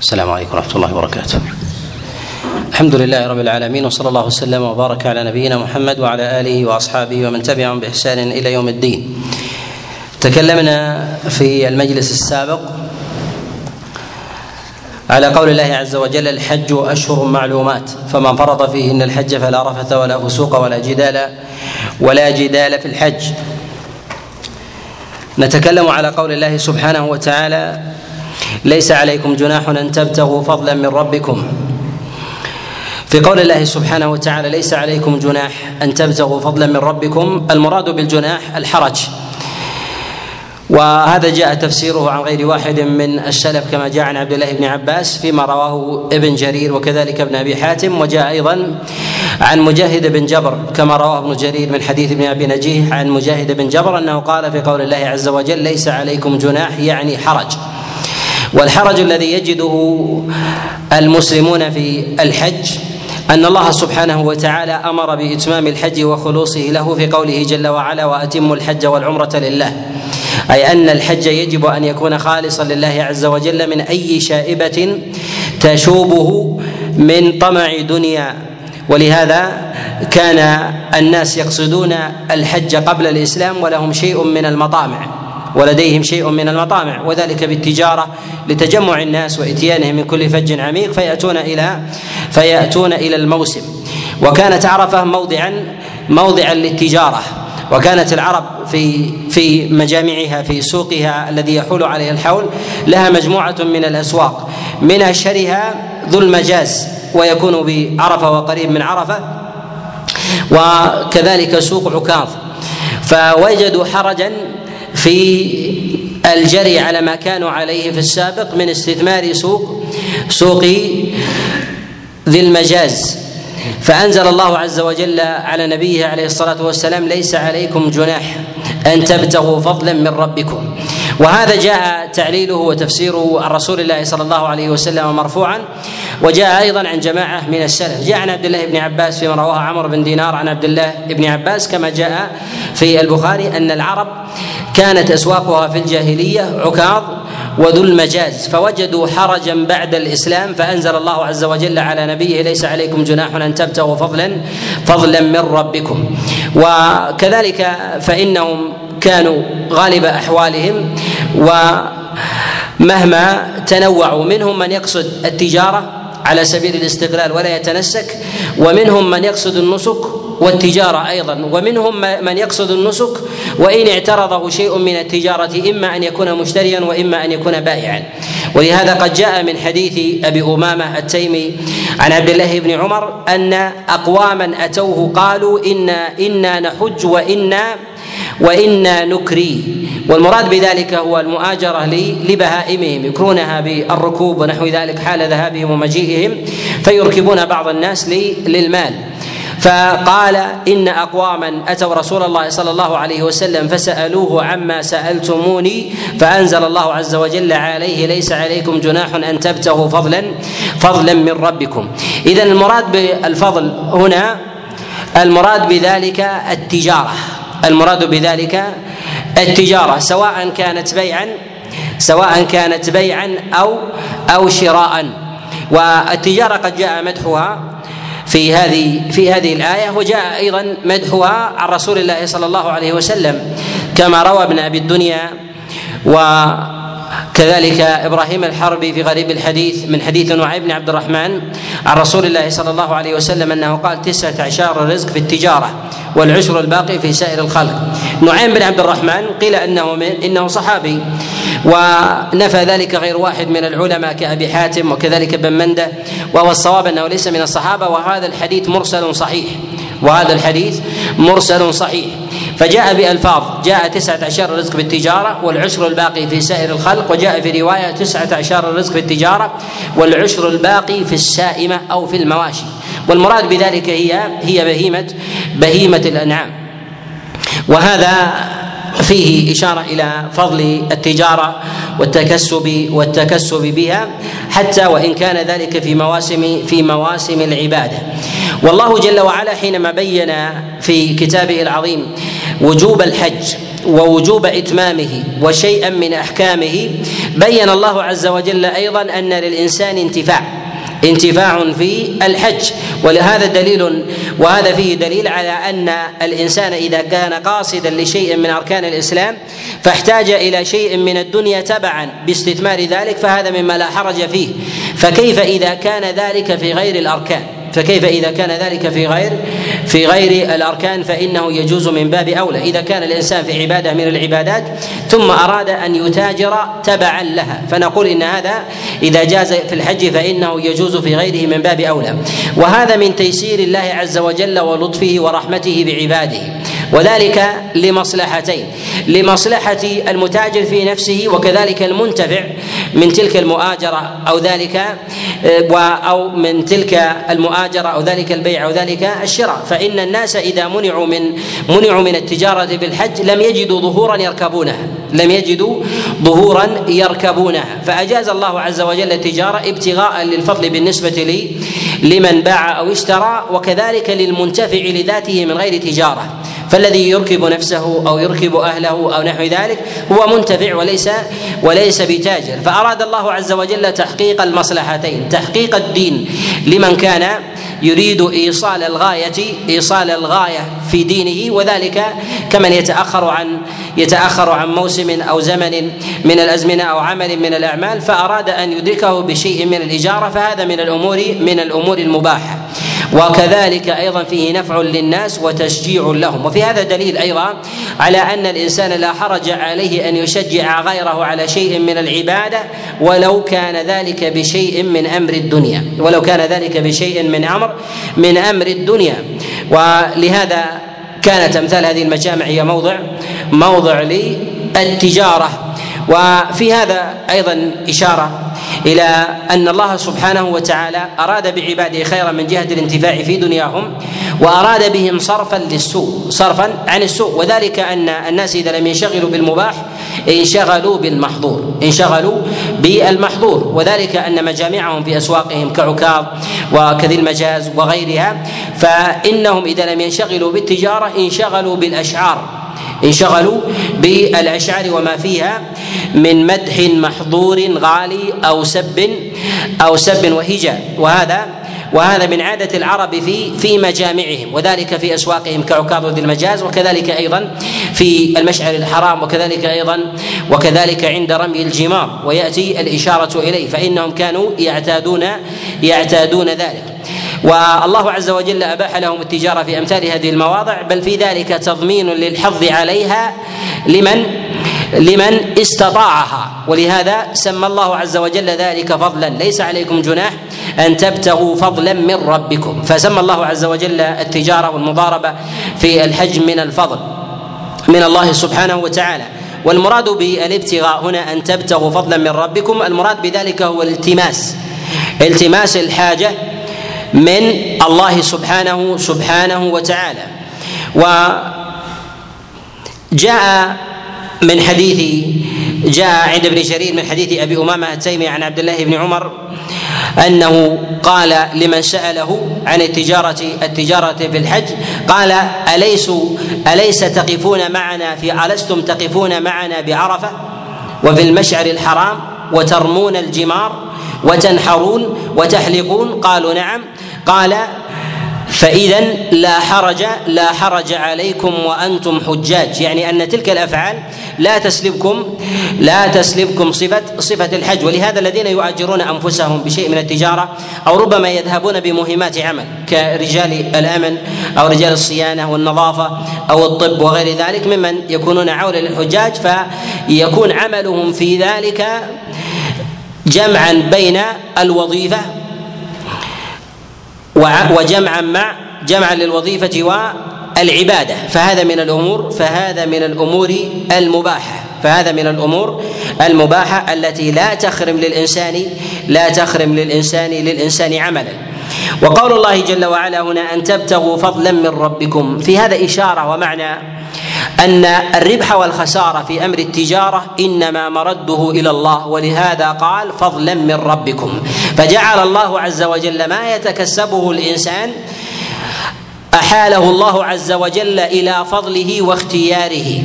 السلام عليكم ورحمة الله وبركاته. الحمد لله رب العالمين وصلى الله وسلم وبارك على نبينا محمد وعلى آله وأصحابه ومن تبعهم بإحسان إلى يوم الدين. تكلمنا في المجلس السابق على قول الله عز وجل الحج أشهر معلومات فمن فرض فيهن الحج فلا رفث ولا فسوق ولا جدال ولا جدال في الحج نتكلم على قول الله سبحانه وتعالى ليس عليكم جناح أن تبتغوا فضلا من ربكم. في قول الله سبحانه وتعالى ليس عليكم جناح أن تبتغوا فضلا من ربكم. المراد بالجناح الحرج. وهذا جاء تفسيره عن غير واحد من السلف كما جاء عن عبد الله بن عباس فيما رواه ابن جرير وكذلك ابن أبي حاتم. وجاء أيضا عن مجاهد بن جبر كما رواه ابن جرير من حديث ابن أبي نجيه عن مجاهد بن جبر أنه قال في قول الله عز وجل ليس عليكم جناح يعني حرج. والحرج الذي يجده المسلمون في الحج أن الله سبحانه وتعالى أمر بإتمام الحج وخلوصه له في قوله جل وعلا وأتموا الحج والعمرة لله. أي أن الحج يجب أن يكون خالصا لله عز وجل من أي شائبة تشوبه من طمع دنيا. ولهذا كان الناس يقصدون الحج قبل الإسلام ولهم شيء من المطامع. ولديهم شيء من المطامع وذلك بالتجارة لتجمع الناس وإتيانهم من كل فج عميق فيأتون إلى فيأتون إلى الموسم. وكانت عرفة موضعا موضعا للتجارة. وكانت العرب في في مجامعها في سوقها الذي يحول عليها الحول لها مجموعة من الأسواق. من أشهرها ذو المجاز ويكون بعرفة وقريب من عرفة وكذلك سوق عكاظ. فوجدوا حرجا في الجري على ما كانوا عليه في السابق من استثمار سوق سوق ذي المجاز. فأنزل الله عز وجل على نبيه عليه الصلاة والسلام ليس عليكم جناح أن تبتغوا فضلا من ربكم. وهذا جاء تعليله وتفسيره عن رسول الله صلى الله عليه وسلم مرفوعا وجاء أيضا عن جماعة من السلف. جاء عن عبد الله بن عباس فيما رواه عمرو بن دينار عن عبد الله بن عباس كما جاء في البخاري أن العرب كانت أسواقها في الجاهلية عكاظ وذو المجاز. فوجدوا حرجا بعد الإسلام فأنزل الله عز وجل على نبيه ليس عليكم جناح أن تبتغوا فضلا فضلا من ربكم. وكذلك فإنهم كانوا غالب أحوالهم ومهما تنوعوا منهم من يقصد التجارة على سبيل الاستقلال ولا يتنسك. ومنهم من يقصد النسك والتجارة أيضا. ومنهم من يقصد النسك وإن اعترضه شيء من التجارة إما أن يكون مشتريا وإما أن يكون بائعا. ولهذا قد جاء من حديث أبي أمامة التيمي عن عبد الله بن عمر أن أقواما أتوه قالوا إنا إنا نحج وإنا وإنا نكري. والمراد بذلك هو المؤاجرة لبهائمهم يكرونها بالركوب ونحو ذلك حال ذهابهم ومجيئهم فيركبون بعض الناس للمال. فقال إن أقواما أتوا رسول الله صلى الله عليه وسلم فسألوه عما سألتموني فأنزل الله عز وجل عليه ليس عليكم جناح أن تبتغوا فضلا فضلا من ربكم. اذا المراد بالفضل هنا المراد بذلك التجارة المراد بذلك التجارة سواء كانت بيعا سواء كانت بيعا أو أو شراء. والتجارة قد جاء مدحها في هذه في هذه الآية وجاء أيضا مدحها عن رسول الله صلى الله عليه وسلم. كما روى ابن أبي الدنيا و كذلك إبراهيم الحربي في غريب الحديث من حديث نعيم بن عبد الرحمن عن رسول الله صلى الله عليه وسلم أنه قال تسعة عشر الرزق في التجارة والعشر الباقي في سائر الخلق. نعيم بن عبد الرحمن قيل أنه من إنه صحابي. ونفى ذلك غير واحد من العلماء كأبي حاتم وكذلك ابن منده. وهو الصواب أنه ليس من الصحابة. وهذا الحديث مرسل صحيح. وهذا الحديث مرسل صحيح. فجاء بألفاظ جاء تسعة عشر رزق بالتجارة والعشر الباقي في سائر الخلق وجاء في رواية تسعة عشر رزق بالتجارة والعشر الباقي في السائمة أو في المواشي. والمراد بذلك هي هي بهيمة بهيمة الأنعام. وهذا فيه إشارة إلى فضل التجارة والتكسب والتكسب بها حتى وإن كان ذلك في مواسم في مواسم العبادة. والله جل وعلا حينما بين في كتابه العظيم وجوب الحج ووجوب إتمامه وشيئا من أحكامه بين الله عز وجل أيضا أن للإنسان انتفاع انتفاع في الحج. ولهذا دليل وهذا فيه دليل على أن الإنسان إذا كان قاصدا لشيء من أركان الإسلام فاحتاج إلى شيء من الدنيا تبعا باستثمار ذلك فهذا مما لا حرج فيه. فكيف إذا كان ذلك في غير الأركان؟ فكيف إذا كان ذلك في غير في غير الأركان فإنه يجوز من باب أولى. إذا كان الإنسان في عبادة من العبادات ثم أراد أن يتاجر تبعا لها. فنقول إن هذا إذا جاز في الحج فإنه يجوز في غيره من باب أولى. وهذا من تيسير الله عز وجل ولطفه ورحمته بعباده. وذلك لمصلحتين. لمصلحة المتاجر في نفسه وكذلك المنتفع من تلك المؤاجرة أو ذلك أو من تلك المؤاجرة أو ذلك البيع أو ذلك الشراء. فإن الناس إذا منعوا من منعوا من التجارة في الحج لم يجدوا ظهورا يركبونها لم يجدوا ظهورا يركبونها. فأجاز الله عز وجل التجارة ابتغاء للفضل بالنسبة لي لمن باع أو اشترى وكذلك للمنتفع لذاته من غير تجارة. فالذي يركب نفسه أو يركب أهله أو نحو ذلك هو منتفع وليس وليس بتاجر. فأراد الله عز وجل تحقيق المصلحتين تحقيق الدين لمن كان يريد إيصال الغاية إيصال الغاية في دينه وذلك كمن يتأخر عن يتأخر عن موسم أو زمن من الأزمنة أو عمل من الأعمال فأراد أن يدركه بشيء من الإجارة فهذا من الأمور من الأمور المباحة. وكذلك أيضا فيه نفع للناس وتشجيع لهم. وفي هذا دليل أيضا على أن الإنسان لا حرج عليه أن يشجع غيره على شيء من العبادة ولو كان ذلك بشيء من أمر الدنيا ولو كان ذلك بشيء من أمر من أمر الدنيا. ولهذا كانت أمثال هذه المجامع هي موضع موضع للتجارة. وفي هذا أيضا إشارة إلى أن الله سبحانه وتعالى أراد بعباده خيرا من جهة الانتفاع في دنياهم وأراد بهم صرفا للسوء صرفا عن السوء وذلك أن الناس إذا لم ينشغلوا بالمباح انشغلوا بالمحظور انشغلوا بالمحظور وذلك أن مجامعهم في أسواقهم كعكاظ وكذي المجاز وغيرها فإنهم إذا لم ينشغلوا بالتجارة انشغلوا بالأشعار. انشغلوا بالأشعار وما فيها من مدح محظور غالي أو سب أو سب وهجاء وهذا وهذا من عادة العرب في في مجامعهم وذلك في أسواقهم كعكاظ ذي المجاز وكذلك أيضا في المشعر الحرام وكذلك أيضا وكذلك عند رمي الجمار. ويأتي الإشارة إليه فإنهم كانوا يعتادون يعتادون ذلك. والله عز وجل أباح لهم التجارة في أمثال هذه المواضع بل في ذلك تضمين للحظ عليها لمن؟ لمن استطاعها. ولهذا سمى الله عز وجل ذلك فضلا. ليس عليكم جناح أن تبتغوا فضلا من ربكم. فسمى الله عز وجل التجارة والمضاربة في الحج من الفضل من الله سبحانه وتعالى. والمراد بالابتغاء هنا أن تبتغوا فضلا من ربكم المراد بذلك هو الالتماس. التماس الحاجة من الله سبحانه سبحانه وتعالى. وجاء من حديث جاء عند ابن جرير من حديث أبي أمامة التيمي عن عبد الله بن عمر أنه قال لمن سأله عن التجارة التجارة في الحج قال اليسوا أليس تقفون معنا في ألستم تقفون معنا بعرفة؟ وفي المشعر الحرام وترمون الجمار وتنحرون وتحلقون؟ قالوا نعم. قال فإذا لا حرج لا حرج عليكم وأنتم حجاج. يعني أن تلك الأفعال لا تسلبكم لا تسلبكم صفة صفة الحج. ولهذا الذين يؤجرون أنفسهم بشيء من التجارة أو ربما يذهبون بمهمات عمل كرجال الأمن أو رجال الصيانة والنظافة أو الطب وغير ذلك ممن يكونون عولا للحجاج فيكون عملهم في ذلك جمعا بين الوظيفة وجمعا مع جمعا للوظيفة والعبادة. فهذا من الأمور فهذا من الأمور المباحة. فهذا من الأمور المباحة التي لا تخرم للإنسان لا تخرم للإنسان للإنسان عملا. وقول الله جل وعلا هنا أن تبتغوا فضلا من ربكم. في هذا إشارة ومعنى أن الربح والخسارة في أمر التجارة إنما مرده إلى الله ولهذا قال فضلا من ربكم. فجعل الله عز وجل ما يتكسبه الإنسان أحاله الله عز وجل إلى فضله واختياره.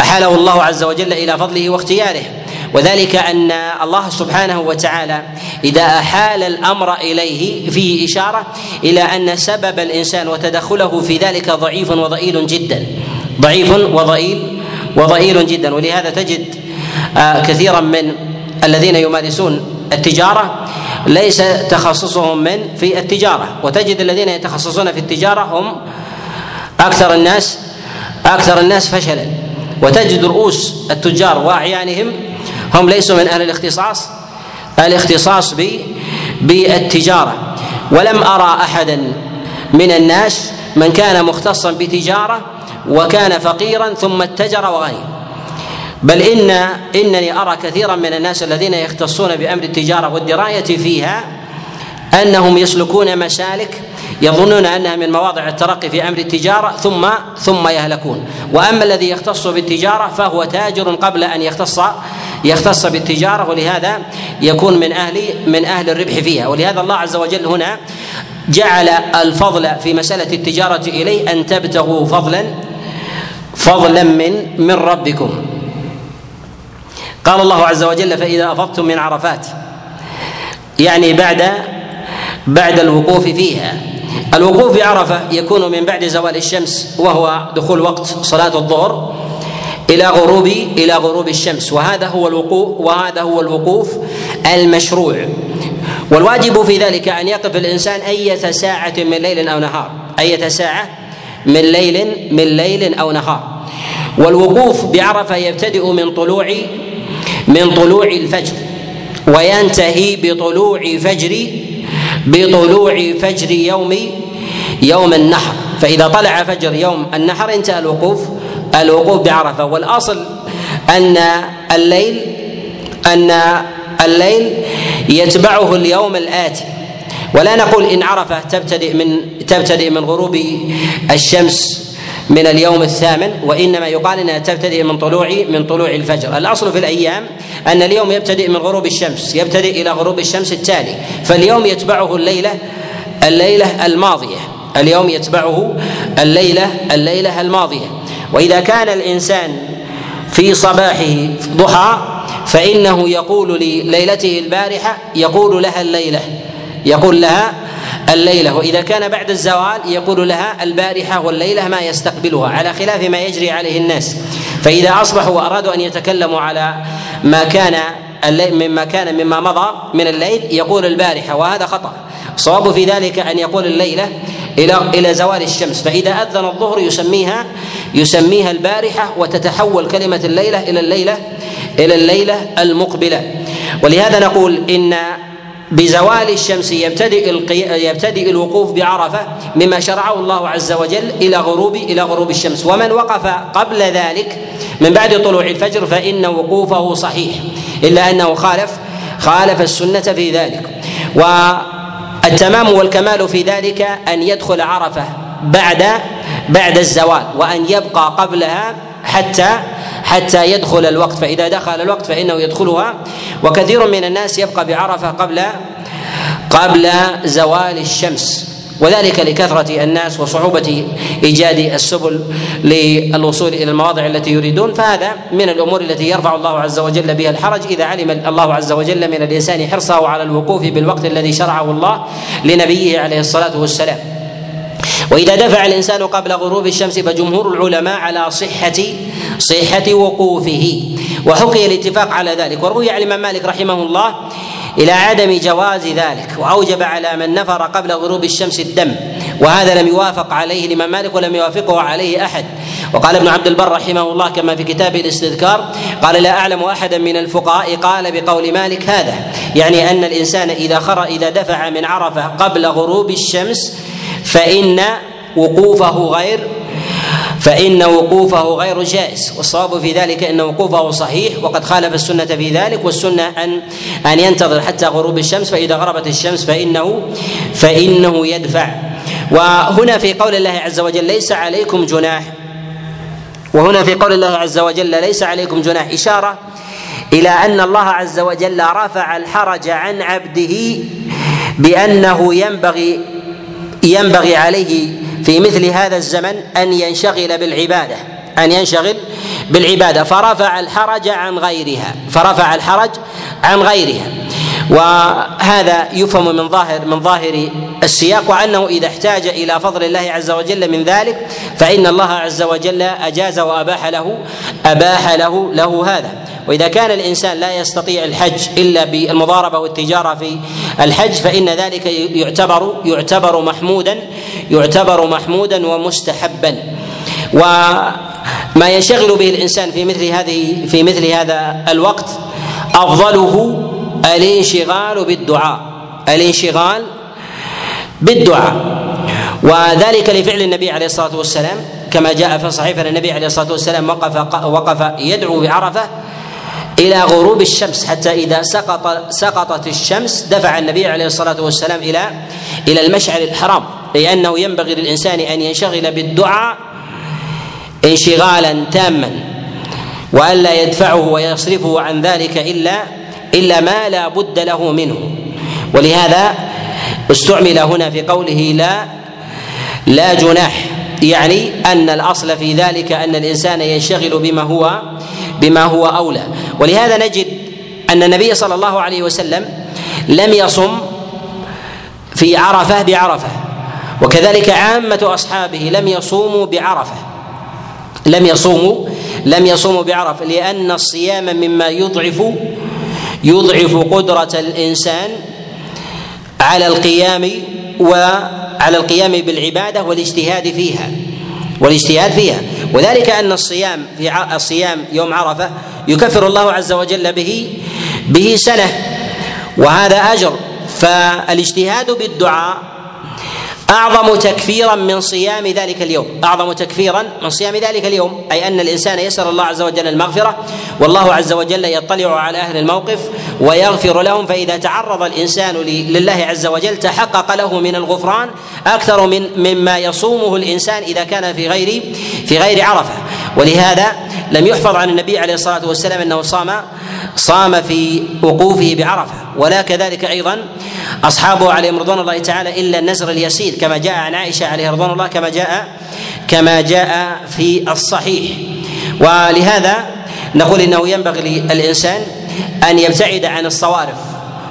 أحاله الله عز وجل إلى فضله واختياره. وذلك أن الله سبحانه وتعالى إذا أحال الأمر إليه فيه إشارة إلى أن سبب الإنسان وتدخله في ذلك ضعيف وضئيل جدا. ضعيف وضئيل وضئيل جدا ولهذا تجد آه، كثيرا من الذين يمارسون التجارة ليس تخصصهم من في التجارة وتجد الذين يتخصصون في التجارة هم أكثر الناس أكثر الناس فشلا. وتجد رؤوس التجار واعيانهم هم ليسوا من أهل الاختصاص الاختصاص بالتجارة. ولم أرى أحدا من الناس من كان مختصا بتجارة وكان فقيرا ثم اتجر وغني بل ان إنني أرى كثيرا من الناس الذين يختصون بأمر التجارة والدراية فيها أنهم يسلكون مسالك يظنون أنها من مواضع الترقي في أمر التجارة ثم ثم يهلكون. وأما الذي يختص بالتجارة فهو تاجر قبل أن يختص يختص بالتجارة ولهذا يكون من أهل من أهل الربح فيها. ولهذا الله عز وجل هنا جعل الفضل في مسألة التجارة إليه أن تبتغوا فضلا فضلا من من ربكم. قال الله عز وجل فإذا أفضتم من عرفات. يعني بعد بعد الوقوف فيها. الوقوف بعرفه يكون من بعد زوال الشمس وهو دخول وقت صلاة الظهر إلى غروب إلى غروب الشمس. وهذا هو الوقوف وهذا هو الوقوف المشروع. والواجب في ذلك أن يقف الإنسان اية ساعة من ليل أو نهار. أية ساعة من ليل من ليل أو نهار. والوقوف بعرفة يبتدئ من طلوع من طلوع الفجر وينتهي بطلوع فجر بطلوع فجر يوم يوم النحر. فإذا طلع فجر يوم النحر انتهى الوقوف الوقوف بعرفة. والأصل أن الليل أن الليل يتبعه اليوم الآتي. ولا نقول إن عرفة تبتدئ من تبتدئ من غروب الشمس من اليوم الثامن وإنما يقال إنها تبتدئ من طلوع من طلوع الفجر، الأصل في الأيام أن اليوم يبتدئ من غروب الشمس، يبتدئ إلى غروب الشمس التالي، فاليوم يتبعه الليلة الليلة الماضية، اليوم يتبعه الليلة الليلة الماضية، وإذا كان الإنسان في صباحه ضحى فإنه يقول لليلته البارحة يقول لها الليلة. يقول لها الليلة وإذا كان بعد الزوال يقول لها البارحة والليلة ما يستقبلها على خلاف ما يجري عليه الناس. فإذا أصبحوا وأرادوا أن يتكلموا على ما كان مما كان مما مضى من الليل يقول البارحة وهذا خطأ. الصواب في ذلك أن يقول الليلة إلى إلى زوال الشمس. فإذا أذن الظهر يسميها يسميها البارحة وتتحول كلمة الليلة إلى الليلة إلى الليلة المقبلة. ولهذا نقول إن بزوال الشمس يبتدئ. يبتدئ الوقوف بعرفة مما شرعه الله عز وجل إلى غروب إلى غروب الشمس ومن وقف قبل ذلك من بعد طلوع الفجر فإن وقوفه صحيح إلا أنه خالف خالف السنة في ذلك والتمام والكمال في ذلك أن يدخل عرفة بعد بعد الزوال وأن يبقى قبلها حتى حتى يدخل الوقت فإذا دخل الوقت فإنه يدخلها. وكثير من الناس يبقى بعرفة قبل قبل زوال الشمس. وذلك لكثرة الناس وصعوبة إيجاد السبل للوصول إلى المواضع التي يريدون. فهذا من الأمور التي يرفع الله عز وجل بها الحرج. إذا علم الله عز وجل من الإنسان حرصه على الوقوف بالوقت الذي شرعه الله لنبيه عليه الصلاة والسلام. وإذا دفع الإنسان قبل غروب الشمس فجمهور العلماء على صحه صحة وقوفه. وحكي الاتفاق على ذلك. وروي عن الإمام مالك رحمه الله إلى عدم جواز ذلك. وأوجب على من نفر قبل غروب الشمس الدم. وهذا لم يوافق عليه الإمام مالك ولم يوافقه عليه أحد. وقال ابن عبد البر رحمه الله كما في كتابه الاستذكار قال لا أعلم أحدا من الفقهاء قال بقول مالك هذا. يعني أن الإنسان إذا خر إذا دفع من عرفة قبل غروب الشمس فإن وقوفه غير فإن وقوفه غير جائز. والصواب في ذلك أن وقوفه صحيح وقد خالف السنة في ذلك والسنة أن أن ينتظر حتى غروب الشمس فإذا غربت الشمس فإنه فإنه يدفع. وهنا في قول الله عز وجل ليس عليكم جناح. وهنا في قول الله عز وجل ليس عليكم جناح. إشارة إلى أن الله عز وجل رفع الحرج عن عبده بأنه ينبغي ينبغي عليه في مثل هذا الزمن أن ينشغل بالعبادة أن ينشغل بالعبادة. فرفع الحرج عن غيرها فرفع الحرج عن غيرها. وهذا يفهم من ظاهر من ظاهر السياق وأنه إذا احتاج إلى فضل الله عز وجل من ذلك فإن الله عز وجل أجاز وأباح له أباح له له هذا. وإذا كان الإنسان لا يستطيع الحج إلا بالمضاربة والتجارة في الحج فإن ذلك يعتبر يعتبر محمودا يعتبر محمودا ومستحبا. وما ينشغل به الإنسان في مثل هذه في مثل هذا الوقت أفضله الانشغال بالدعاء. الانشغال بالدعاء. وذلك لفعل النبي عليه الصلاة والسلام كما جاء في صحيح النبي عليه الصلاة والسلام وقف وقف يدعو بعرفة إلى غروب الشمس حتى إذا سقط سقطت الشمس دفع النبي عليه الصلاة والسلام إلى إلى المشعر الحرام. لأنه ينبغي للإنسان أن ينشغل بالدعاء انشغالا تاما وألا يدفعه ويصرفه عن ذلك إلا إلا ما لا بد له منه. ولهذا استعمل هنا في قوله لا لا جناح يعني أن الأصل في ذلك أن الإنسان ينشغل بما هو بما هو أولى. ولهذا نجد أن النبي صلى الله عليه وسلم لم يصم في عرفة بعرفة. وكذلك عامة أصحابه لم يصوموا بعرفة. لم يصوموا لم يصوموا بعرفة لأن الصيام مما يضعف يضعف قدرة الإنسان على القيام وعلى القيام بالعبادة والاجتهاد فيها والاجتهاد فيها. وذلك أن الصيام في الصيام يوم عرفة يكفر الله عز وجل به به سنة وهذا أجر. فالاجتهاد بالدعاء أعظم تكفيرا من صيام ذلك اليوم. أعظم تكفيرا من صيام ذلك اليوم. أي أن الإنسان يسأل الله عز وجل المغفرة. والله عز وجل يطلع على أهل الموقف ويغفر لهم. فإذا تعرض الإنسان لله عز وجل تحقق له من الغفران أكثر من مما يصومه الإنسان إذا كان في غير في غير عرفة. ولهذا لم يحفظ عن النبي عليه الصلاة والسلام أنه صام صام في وقوفه بعرفة. ولا كذلك أيضا اصحابه عليهم رضوان الله تعالى إلا النزر اليسير كما جاء عن عائشة عليه رضوان الله كما جاء كما جاء في الصحيح. ولهذا نقول إنه ينبغي للإنسان أن يبتعد عن الصوارف.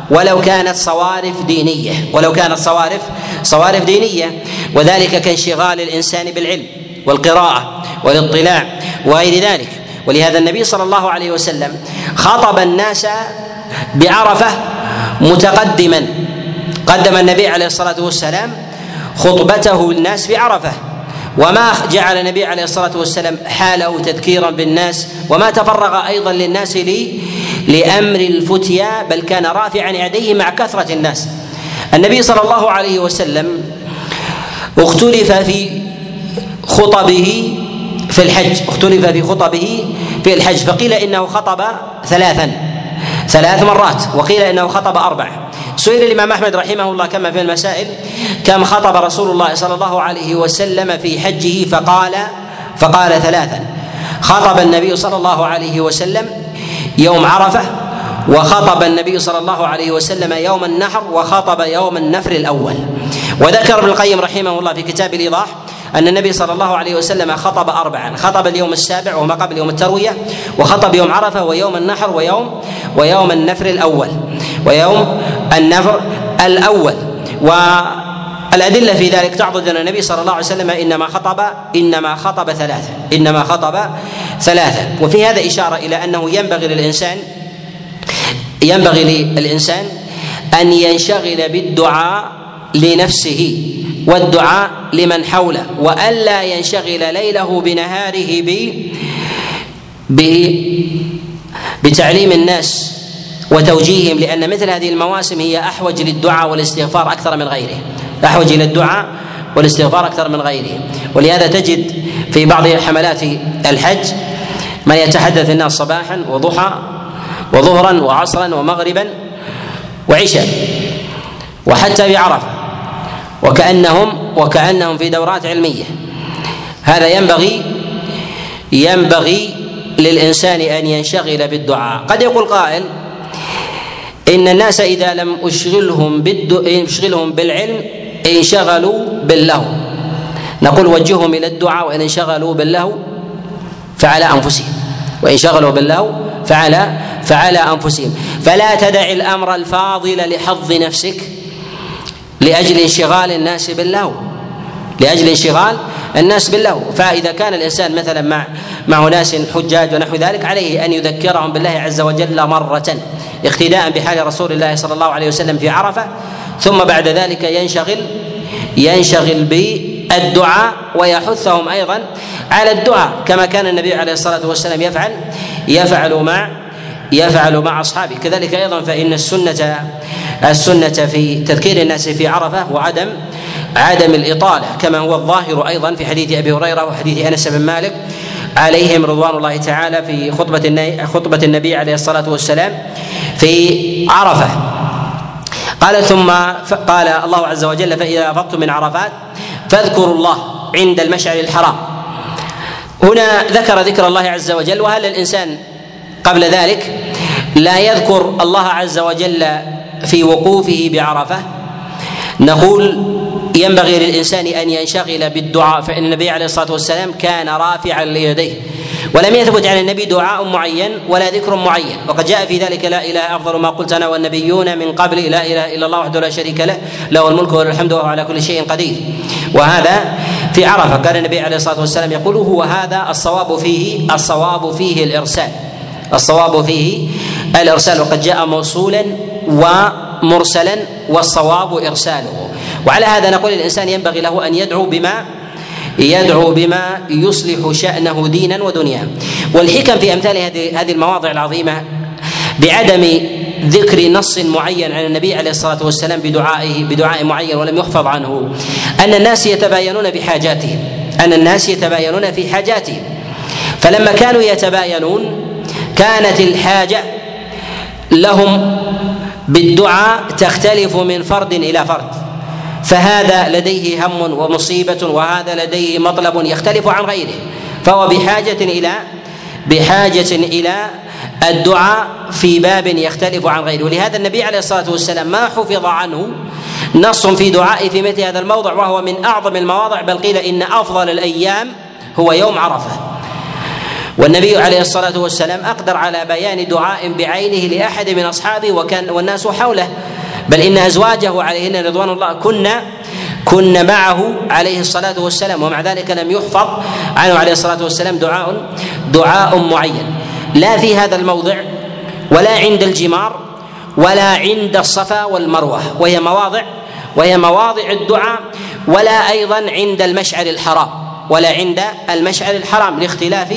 ولو كانت صوارف دينية ولو كانت صوارف صوارف دينية. وذلك كانشغال الإنسان بالعلم. والقراءة والاطلاع وغير ذلك. ولهذا النبي صلى الله عليه وسلم خطب الناس بعرفة متقدما. قدم النبي عليه الصلاة والسلام خطبته الناس بعرفة. وما جعل النبي عليه الصلاة والسلام حاله تذكيرا بالناس وما تفرغ أيضا للناس لي لأمر الفتيا بل كان رافعا يديه مع كثرة الناس. النبي صلى الله عليه وسلم اختلف في خطبه في الحج اختلف في خطبه في الحج فقيل إنه خطب ثلاثا ثلاث مرات وقيل إنه خطب أربع. سئل الإمام أحمد رحمه الله كما في المسائل كم خطب رسول الله صلى الله عليه وسلم في حجه؟ فقال فقال ثلاثا. خطب النبي صلى الله عليه وسلم يوم عرفة وخطب النبي صلى الله عليه وسلم يوم النحر وخطب يوم النفر الأول. وذكر ابن القيم رحمه الله في كتاب الإيضاح أن النبي صلى الله عليه وسلم خطب اربعا. خطب اليوم السابع وهو ما قبل يوم التروية وخطب يوم عرفة ويوم النحر ويوم ويوم النفر الأول. ويوم النفر الأول. والأدلة في ذلك تعضد أن النبي صلى الله عليه وسلم إنما خطب إنما خطب ثلاثة إنما خطب ثلاثة وفي هذا إشارة إلى أنه ينبغي للإنسان ينبغي للإنسان أن ينشغل بالدعاء لنفسه. والدعاء لمن حوله وألا ينشغل ليله بنهاره ب بتعليم الناس وتوجيههم لأن مثل هذه المواسم هي أحوج للدعاء والاستغفار أكثر من غيره أحوج إلى الدعاء والاستغفار أكثر من غيره ولهذا تجد في بعض حملات الحج من يتحدث الناس صباحا وضحى وظهرا وعصرا ومغربا وعشاء وحتى بعرفة. وكأنهم وكأنهم في دورات علمية. هذا ينبغي ينبغي للإنسان أن ينشغل بالدعاء. قد يقول قائل إن الناس إذا لم أشغلهم أشغلهم بالعلم انشغلوا باللهو. نقول وجههم إلى الدعاء وإن انشغلوا باللهو فعلى أنفسهم. وإن شغلوا باللهو فعلى فعلى أنفسهم. فلا تدع الأمر الفاضل لحظ نفسك. لأجل انشغال الناس باللهو. لأجل انشغال الناس باللهو. فإذا كان الإنسان مثلا مع مع ناس حجاج ونحو ذلك عليه أن يذكرهم بالله عز وجل مرة اقتداء بحال رسول الله صلى الله عليه وسلم في عرفة ثم بعد ذلك ينشغل ينشغل بالدعاء ويحثهم أيضا على الدعاء كما كان النبي عليه الصلاة والسلام يفعل يفعل مع يفعل مع أصحابه. كذلك أيضا فإن السنة السنة في تذكير الناس في عرفة وعدم عدم الإطالة كما هو الظاهر أيضا في حديث أبي هريرة وحديث أنس بن مالك عليهم رضوان الله تعالى في خطبة خطبة النبي عليه الصلاة والسلام في عرفة. قال ثم قال الله عز وجل فإذا أفضتم من عرفات فاذكروا الله عند المشعر الحرام. هنا ذكر ذكر الله عز وجل وهل الإنسان قبل ذلك لا يذكر الله عز وجل في وقوفه بعرفة. نقول ينبغي للإنسان أن ينشغل بالدعاء فإن النبي عليه الصلاة والسلام كان رافعا ليديه. ولم يثبت عن النبي دعاء معين ولا ذكر معين. وقد جاء في ذلك لا إله أفضل ما قلت أنا والنبيون من قبل لا إله إلا الله وحده لا شريك له له الملك وله الحمد وهو على كل شيء قدير. وهذا في عرفة. كان النبي عليه الصلاة والسلام يقول هو هذا الصواب فيه الصواب فيه الإرسال. الصواب فيه الإرسال. وقد جاء موصولا ومرسلا والصواب إرساله. وعلى هذا نقول الإنسان ينبغي له أن يدعو بما يدعو بما يصلح شأنه دينا ودنيا. والحكم في أمثال هذه هذه المواضع العظيمة بعدم ذكر نص معين عن النبي عليه الصلاة والسلام بدعائه بدعاء معين ولم يحفظ عنه. أن الناس يتباينون بحاجاتهم أن الناس يتباينون في حاجاتهم فلما كانوا يتباينون كانت الحاجة لهم بالدعاء تختلف من فرد إلى فرد. فهذا لديه هم ومصيبة وهذا لديه مطلب يختلف عن غيره. فهو بحاجة إلى بحاجة إلى الدعاء في باب يختلف عن غيره. ولهذا النبي عليه الصلاة والسلام ما حفظ عنه نص في دعائه في مثل هذا الموضع وهو من أعظم المواضع بل قيل إن أفضل الأيام هو يوم عرفة. والنبي عليه الصلاة والسلام أقدر على بيان دعاء بعينه لأحد من أصحابه وكان والناس حوله. بل إن أزواجه عليهن رضوان الله كن كن معه عليه الصلاة والسلام ومع ذلك لم يحفظ عنه عليه الصلاة والسلام دعاء دعاء معين. لا في هذا الموضع ولا عند الجمار ولا عند الصفا والمروة وهي مواضع وهي مواضع الدعاء ولا أيضا عند المشعر الحرام ولا عند المشعر الحرام لاختلاف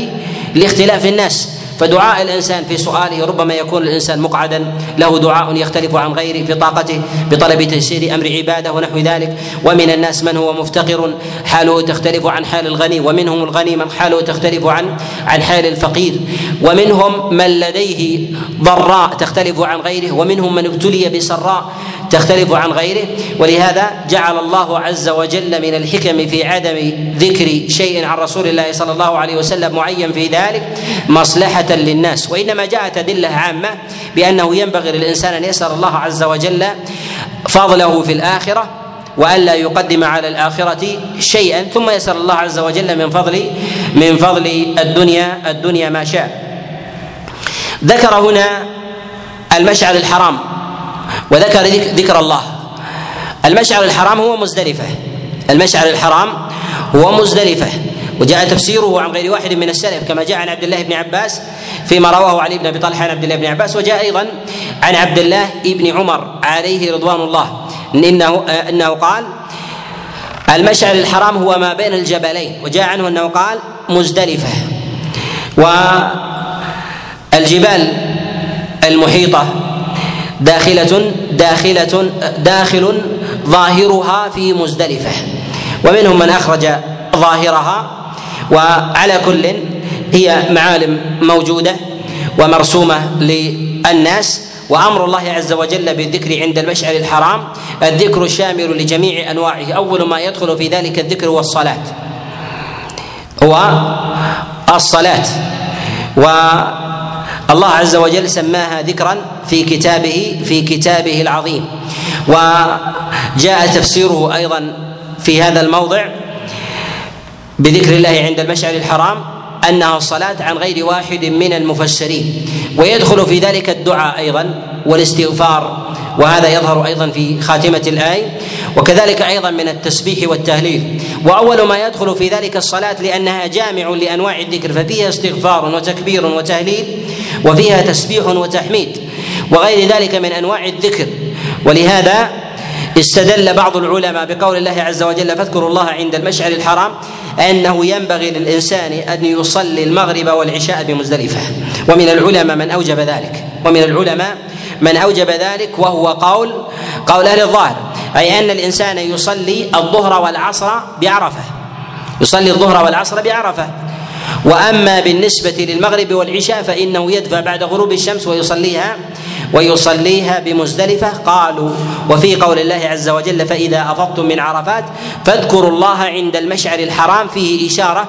لاختلاف الناس. فدعاء الإنسان في سؤاله ربما يكون الإنسان مقعدا له دعاء يختلف عن غيره في طاقته بطلب تيسير أمر عبادة ونحو ذلك. ومن الناس من هو مفتقر حاله تختلف عن حال الغني ومنهم الغني من حاله تختلف عن عن حال الفقير. ومنهم من لديه ضراء تختلف عن غيره ومنهم من ابتلي بسراء. تختلف عن غيره ولهذا جعل الله عز وجل من الحكم في عدم ذكر شيء عن رسول الله صلى الله عليه وسلم معين في ذلك مصلحة للناس. وإنما جاءت أدلة عامة بأنه ينبغي للإنسان أن يسأل الله عز وجل فضله في الآخرة والا يقدم على الآخرة شيئا ثم يسأل الله عز وجل من فضل من فضل الدنيا الدنيا ما شاء. ذكر هنا المشعر الحرام. وذكر ذكر الله. المشعر الحرام هو مزدلفة. المشعر الحرام هو مزدلفة. وجاء تفسيره عن غير واحد من السلف كما جاء عن عبد الله بن عباس فيما رواه علي بن أبي طلحه عن عبد الله بن عباس وجاء أيضا عن عبد الله بن عمر عليه رضوان الله. انه إنه قال المشعر الحرام هو ما بين الجبلين. وجاء عنه أنه قال مزدلفة. والجبال المحيطة داخلة داخلة داخل ظاهرها في مزدلفة. ومنهم من أخرج ظاهرها وعلى كل هي معالم موجودة ومرسومة للناس. وأمر الله عز وجل بالذكر عند المشعر الحرام الذكر الشامل لجميع أنواعه. أول ما يدخل في ذلك الذكر هو الصلاة. و الله عز وجل سماها ذكرا في كتابه في كتابه العظيم. وجاء تفسيره أيضا في هذا الموضع بذكر الله عند المشعر الحرام أنها الصلاة عن غير واحد من المفسرين. ويدخل في ذلك الدعاء أيضا والاستغفار وهذا يظهر أيضا في خاتمة الآية. وكذلك أيضا من التسبيح والتهليل. وأول ما يدخل في ذلك الصلاة لأنها جامع لأنواع الذكر ففيها استغفار وتكبير وتهليل. وفيها تسبيح وتحميد وغير ذلك من أنواع الذكر. ولهذا استدل بعض العلماء بقول الله عز وجل فاذكروا الله عند المشعر الحرام أنه ينبغي للإنسان أن يصلي المغرب والعشاء بمزدلفة. ومن العلماء من أوجب ذلك. ومن العلماء من أوجب ذلك وهو قول قول أهل الظاهر أي أن الإنسان يصلي الظهر والعصر بعرفة. يصلي الظهر والعصر بعرفة. وأما بالنسبة للمغرب والعشاء فإنه يدفع بعد غروب الشمس ويصليها ويصليها بمزدلفة. قالوا وفي قول الله عز وجل فإذا أفضتم من عرفات فاذكروا الله عند المشعر الحرام فيه إشارة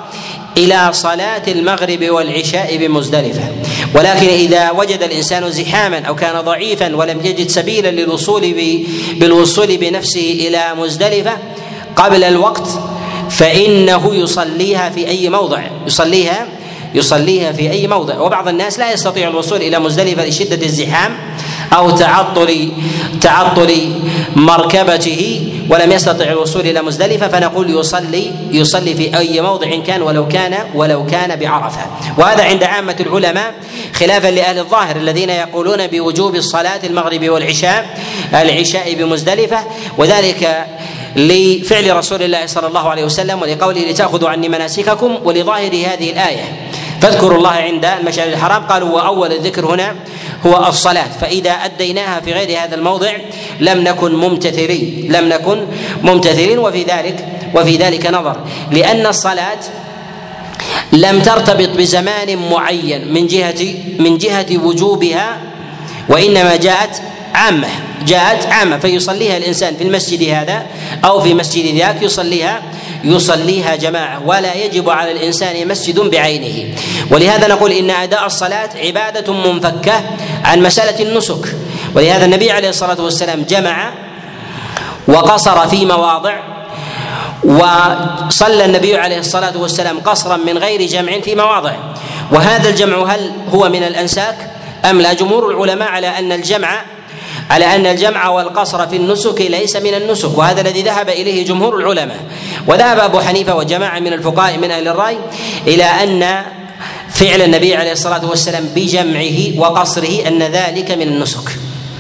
إلى صلاة المغرب والعشاء بمزدلفة. ولكن إذا وجد الإنسان زحاما أو كان ضعيفا ولم يجد سبيلا للوصول بالوصول بنفسه إلى مزدلفة قبل الوقت فإنه يصليها في أي موضع؟ يصليها يصليها في أي موضع. وبعض الناس لا يستطيع الوصول إلى مزدلفة لشدة الزحام أو تعطل تعطل مركبته ولم يستطع الوصول إلى مزدلفة فنقول يصلي يصلي في أي موضع كان ولو كان ولو كان بعرفة. وهذا عند عامة العلماء خلافا لأهل الظاهر الذين يقولون بوجوب الصلاه المغرب والعشاء العشاء بمزدلفة وذلك لفعل رسول الله صلى الله عليه وسلم ولقوله لتأخذوا عني مناسككم ولظاهر هذه الآية. فاذكروا الله عند المشعر الحرام. قالوا واول الذكر هنا هو الصلاة. فإذا أديناها في غير هذا الموضع لم نكن ممتثلين لم نكن ممتثلين. وفي ذلك وفي ذلك نظر. لأن الصلاة لم ترتبط بزمان معين من جهة من جهة وجوبها وإنما جاءت عامة جاءت عامة فيصليها الإنسان في المسجد هذا أو في مسجد ذاك يصليها يصليها جماعة ولا يجب على الإنسان مسجد بعينه. ولهذا نقول إن أداء الصلاة عبادة منفكة عن مسألة النسك. ولهذا النبي عليه الصلاة والسلام جمع وقصر في مواضع وصلى النبي عليه الصلاة والسلام قصرا من غير جمع في مواضع. وهذا الجمع هل هو من الأنساك أم لا؟ جمهور العلماء على أن الجمع على أن الجمع والقصر في النسك ليس من النسك وهذا الذي ذهب إليه جمهور العلماء. وذهب أبو حنيفة وجماعة من الفقهاء من أهل الرأي إلى أن فعل النبي عليه الصلاة والسلام بجمعه وقصره أن ذلك من النسك.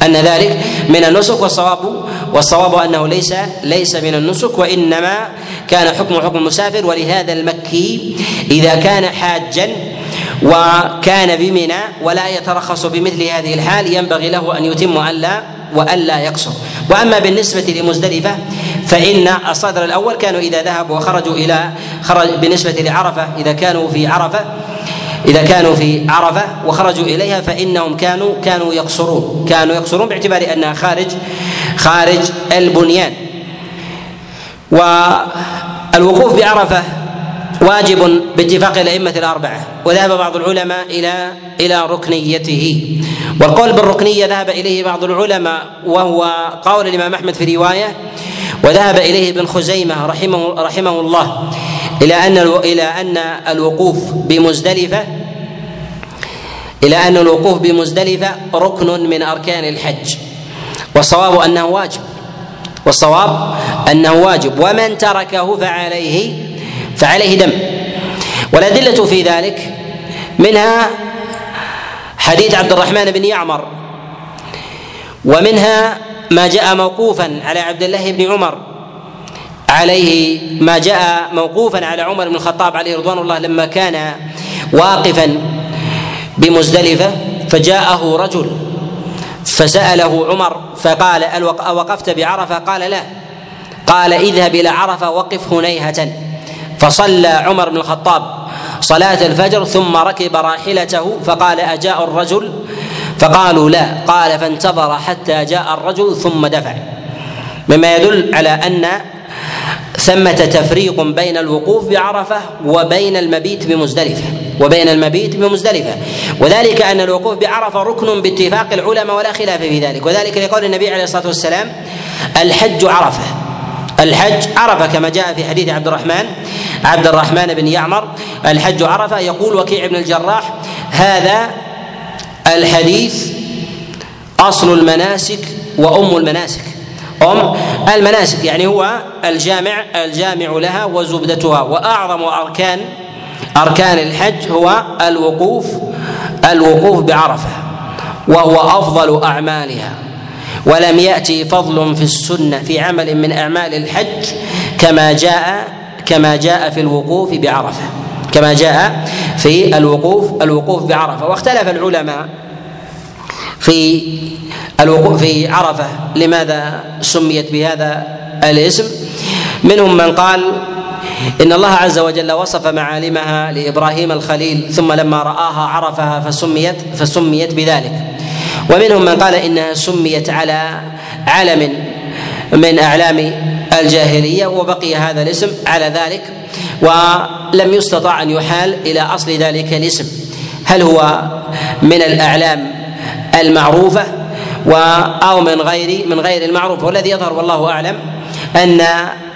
أن ذلك من النسك والصواب والصواب أنه ليس ليس من النسك وإنما كان حكم حكم المسافر ولهذا المكي إذا كان حاجا وكان بمنى ولا يترخص بمثل هذه الحال ينبغي له أن يتم ألا وألا يقصر. وأما بالنسبة لمزدلفة فإن الصدر الأول كانوا إذا ذهبوا وخرجوا إلى خرج بالنسبة لعرفة إذا كانوا في عرفة إذا كانوا في عرفة وخرجوا إليها فإنهم كانوا كانوا يقصرون. كانوا يقصرون باعتبار أنها خارج خارج البنيان. والوقوف بعرفة واجب باتفاق الأئمة الأربعة وذهب بعض العلماء إلى إلى ركنيته. والقول بالركنية ذهب إليه بعض العلماء وهو قول الإمام أحمد في رواية وذهب إليه ابن خزيمة رحمه رحمه الله إلى أن إلى أن الوقوف بمزدلفة إلى أن الوقوف بمزدلفة ركن من أركان الحج. والصواب أنه واجب والصواب أنه واجب. ومن تركه فعليه فعليه دم. والأدلة في ذلك منها حديث عبد الرحمن بن يعمر ومنها ما جاء موقوفا على عبد الله بن عمر عليه ما جاء موقوفا على عمر بن الخطاب عليه رضوان الله لما كان واقفا بمزدلفة فجاءه رجل فسأله عمر فقال أوقفت بعرفة؟ قال لا. قال اذهب إلى عرفة وقف هنيهة. فصلى عمر بن الخطاب صلاة الفجر ثم ركب راحلته فقال أجاء الرجل؟ فقالوا لا. قال فانتظر حتى جاء الرجل ثم دفع. مما يدل على أن ثمة تفريق بين الوقوف بعرفة وبين المبيت بمزدلفة وبين المبيت بمزدلفة. وذلك أن الوقوف بعرفة ركن باتفاق العلماء ولا خلاف في ذلك. وذلك لقول النبي عليه الصلاة والسلام الحج عرفة. الحج عرفة كما جاء في حديث عبد الرحمن عبد الرحمن بن يعمر الحج عرفة يقول وكيع بن الجراح هذا الحديث أصل المناسك وأم المناسك. أم المناسك يعني هو الجامع الجامع لها وزبدتها وأعظم أركان أركان الحج هو الوقوف الوقوف بعرفة وهو أفضل أعمالها. ولم يأتي فضل في السنة في عمل من أعمال الحج كما جاء كما جاء في الوقوف بعرفة. كما جاء في الوقوف الوقوف بعرفة. واختلف العلماء في الوقوف في عرفة. لماذا سميت بهذا الاسم؟ منهم من قال إن الله عز وجل وصف معالمها لإبراهيم الخليل ثم لما رآها عرفها فسميت فسميت بذلك. ومنهم من قال إنها سميت على علم من أعلام الجاهلية وبقي هذا الاسم على ذلك ولم يستطع أن يحال إلى أصل ذلك الاسم. هل هو من الأعلام المعروفة و أو من غير من غير المعروف؟ والذي يظهر والله أعلم. أن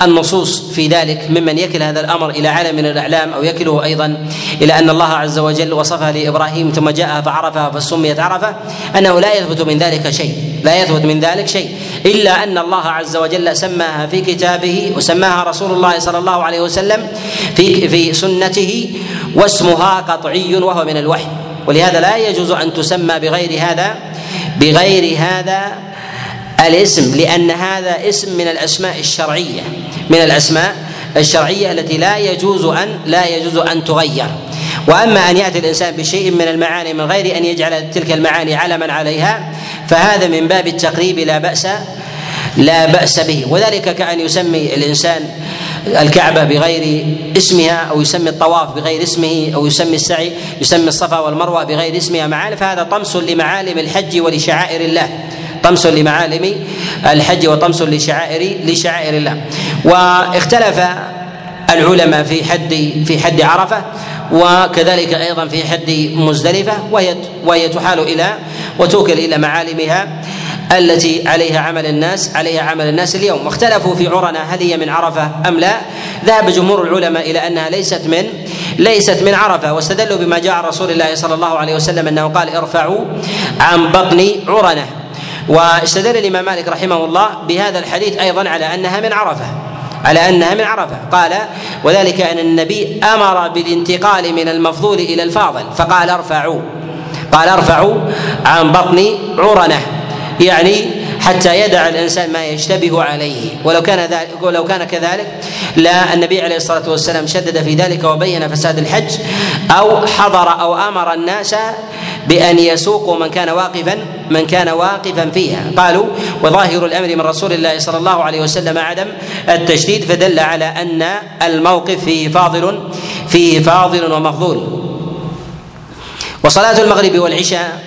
النصوص في ذلك ممن يكل هذا الأمر إلى علم من الأعلام أو يكله أيضا إلى أن الله عز وجل وصفها لإبراهيم ثم جاء فعرفها فسميت عرفه أنه لا يثبت من ذلك شيء لا يثبت من ذلك شيء إلا أن الله عز وجل سماها في كتابه وسماها رسول الله صلى الله عليه وسلم في في سنته واسمها قطعي وهو من الوحي. ولهذا لا يجوز أن تسمى بغير هذا بغير هذا الاسم لأن هذا اسم من الأسماء الشرعية من الأسماء الشرعية التي لا يجوز أن لا يجوز أن تغير. وأما أن يأتي الإنسان بشيء من المعاني من غير أن يجعل تلك المعاني علما عليها فهذا من باب التقريب لا بأس لا بأس به. وذلك كأن يسمي الإنسان الكعبة بغير اسمها أو يسمي الطواف بغير اسمه أو يسمي السعي يسمي الصفا والمروة بغير اسمها معالم فهذا طمس لمعالم الحج ولشعائر الله. طمس لمعالم الحج وطمس لشعائر لشعائر الله. واختلف العلماء في حد في حد عرفة وكذلك أيضا في حد مزدلفة وهي وهي تحال إلى وتوكل إلى معالمها التي عليها عمل الناس عليها عمل الناس اليوم. واختلفوا في عرنة هل هي من عرفة أم لا. ذهب جمهور العلماء إلى أنها ليست من ليست من عرفة واستدلوا بما جاء عن رسول الله صلى الله عليه وسلم أنه قال ارفعوا عن بطن عرنة. واستدل الإمام مالك رحمه الله بهذا الحديث أيضا على أنها من عرفة على أنها من عرفة. قال وذلك أن النبي أمر بالانتقال من المفضول إلى الفاضل فقال ارفعوا. قال ارفعوا عن بطن عرنة يعني حتى يدع الإنسان ما يشتبه عليه. ولو كان ذلك ولو كان كذلك لا النبي عليه الصلاة والسلام شدد في ذلك وبين فساد الحج أو حضر أو أمر الناس بأن يسوقوا من كان واقفا من كان واقفا فيها. قالوا وظاهر الأمر من رسول الله صلى الله عليه وسلم عدم التشديد فدل على أن الموقف فيه فاضل فيه فاضل ومفضول. وصلاة المغرب والعشاء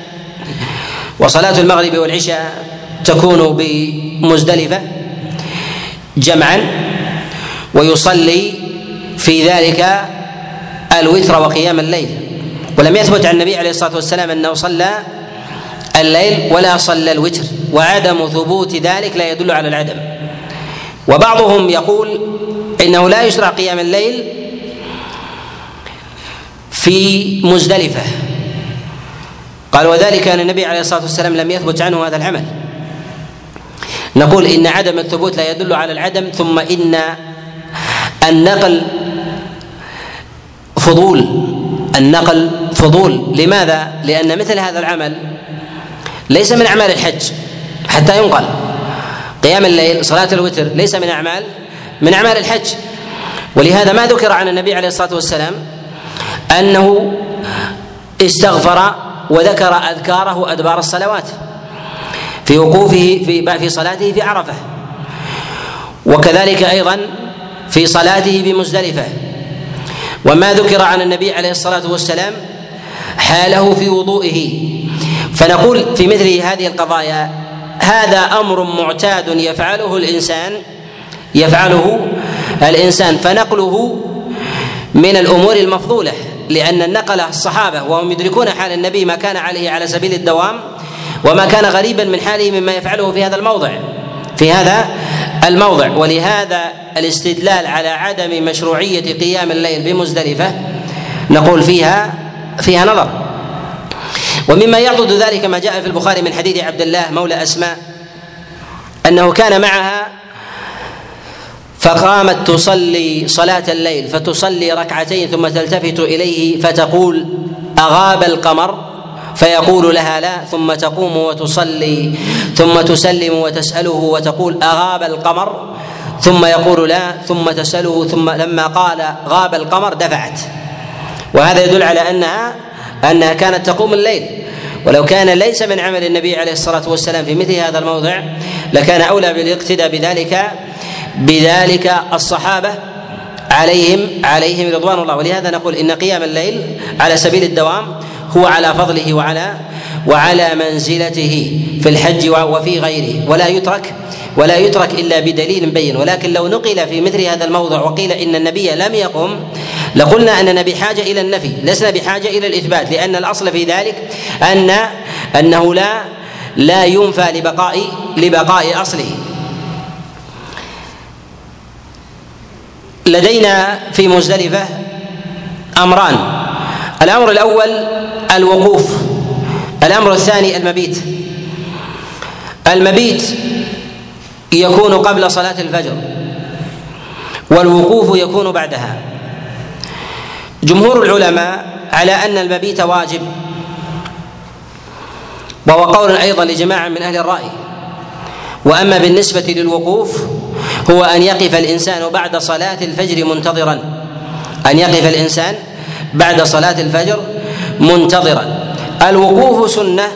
وصلاة المغرب والعشاء تكون بمزدلفة جمعا ويصلي في ذلك الوتر وقيام الليل. ولم يثبت عن النبي عليه الصلاة والسلام أنه صلى الليل ولا صلى الوتر وعدم ثبوت ذلك لا يدل على العدم. وبعضهم يقول إنه لا يشرع قيام الليل في مزدلفة. قال وذلك أن النبي عليه الصلاة والسلام لم يثبت عنه هذا العمل. نقول إن عدم الثبوت لا يدل على العدم ثم إن النقل فضول النقل فضول. لماذا؟ لأن مثل هذا العمل ليس من أعمال الحج حتى ينقل. قيام الليل صلاة الوتر ليس من أعمال من أعمال الحج. ولهذا ما ذكر عن النبي عليه الصلاة والسلام أنه استغفر وذكر أذكاره أدبار الصلوات في وقوفه في في صلاته في عرفة. وكذلك أيضا في صلاته بمزدلفة. وما ذكر عن النبي عليه الصلاة والسلام حاله في وضوئه. فنقول في مثل هذه القضايا هذا أمر معتاد يفعله الإنسان يفعله الإنسان. فنقله من الأمور المفضولة لأن النقل الصحابة وهم يدركون حال النبي ما كان عليه على سبيل الدوام وما كان غريبا من حاله مما يفعله في هذا الموضع. في هذا الموضع. ولهذا الاستدلال على عدم مشروعية قيام الليل بمزدلفة نقول فيها فيها نظر. ومما يعضد ذلك ما جاء في البخاري من حديث عبد الله مولى أسماء أنه كان معها فقامت تصلي صلاة الليل فتصلي ركعتين ثم تلتفت إليه فتقول أغاب القمر فيقول لها لا ثم تقوم وتصلي ثم تسلم وتسأله وتقول أغاب القمر؟ ثم يقول لا ثم تسأله ثم لما قال غاب القمر دفعت. وهذا يدل على أنها أنها كانت تقوم الليل. ولو كان ليس من عمل النبي عليه الصلاة والسلام في مثل هذا الموضع لكان أولى بالاقتداء بذلك بذلك الصحابة عليهم عليهم رضوان الله. ولهذا نقول إن قيام الليل على سبيل الدوام هو على فضله وعلى وعلى منزلته في الحج وفي غيره. ولا يترك ولا يترك إلا بدليل بين. ولكن لو نقل في مثل هذا الموضع وقيل إن النبي لم يقم لقلنا اننا بحاجه إلى النفي لسنا بحاجة إلى الإثبات لأن الأصل في ذلك ان أنه لا لا ينفى لبقاء لبقاء أصله. لدينا في مزدلفة أمران. الأمر الأول الوقوف. الأمر الثاني المبيت. المبيت يكون قبل صلاة الفجر. والوقوف يكون بعدها. جمهور العلماء على أن المبيت واجب. وهو قول أيضا لجماعة من أهل الرأي. وأما بالنسبة للوقوف هو أن يقف الإنسان بعد صلاة الفجر منتظرا. أن يقف الإنسان بعد صلاة الفجر منتظرا. الوقوف سنة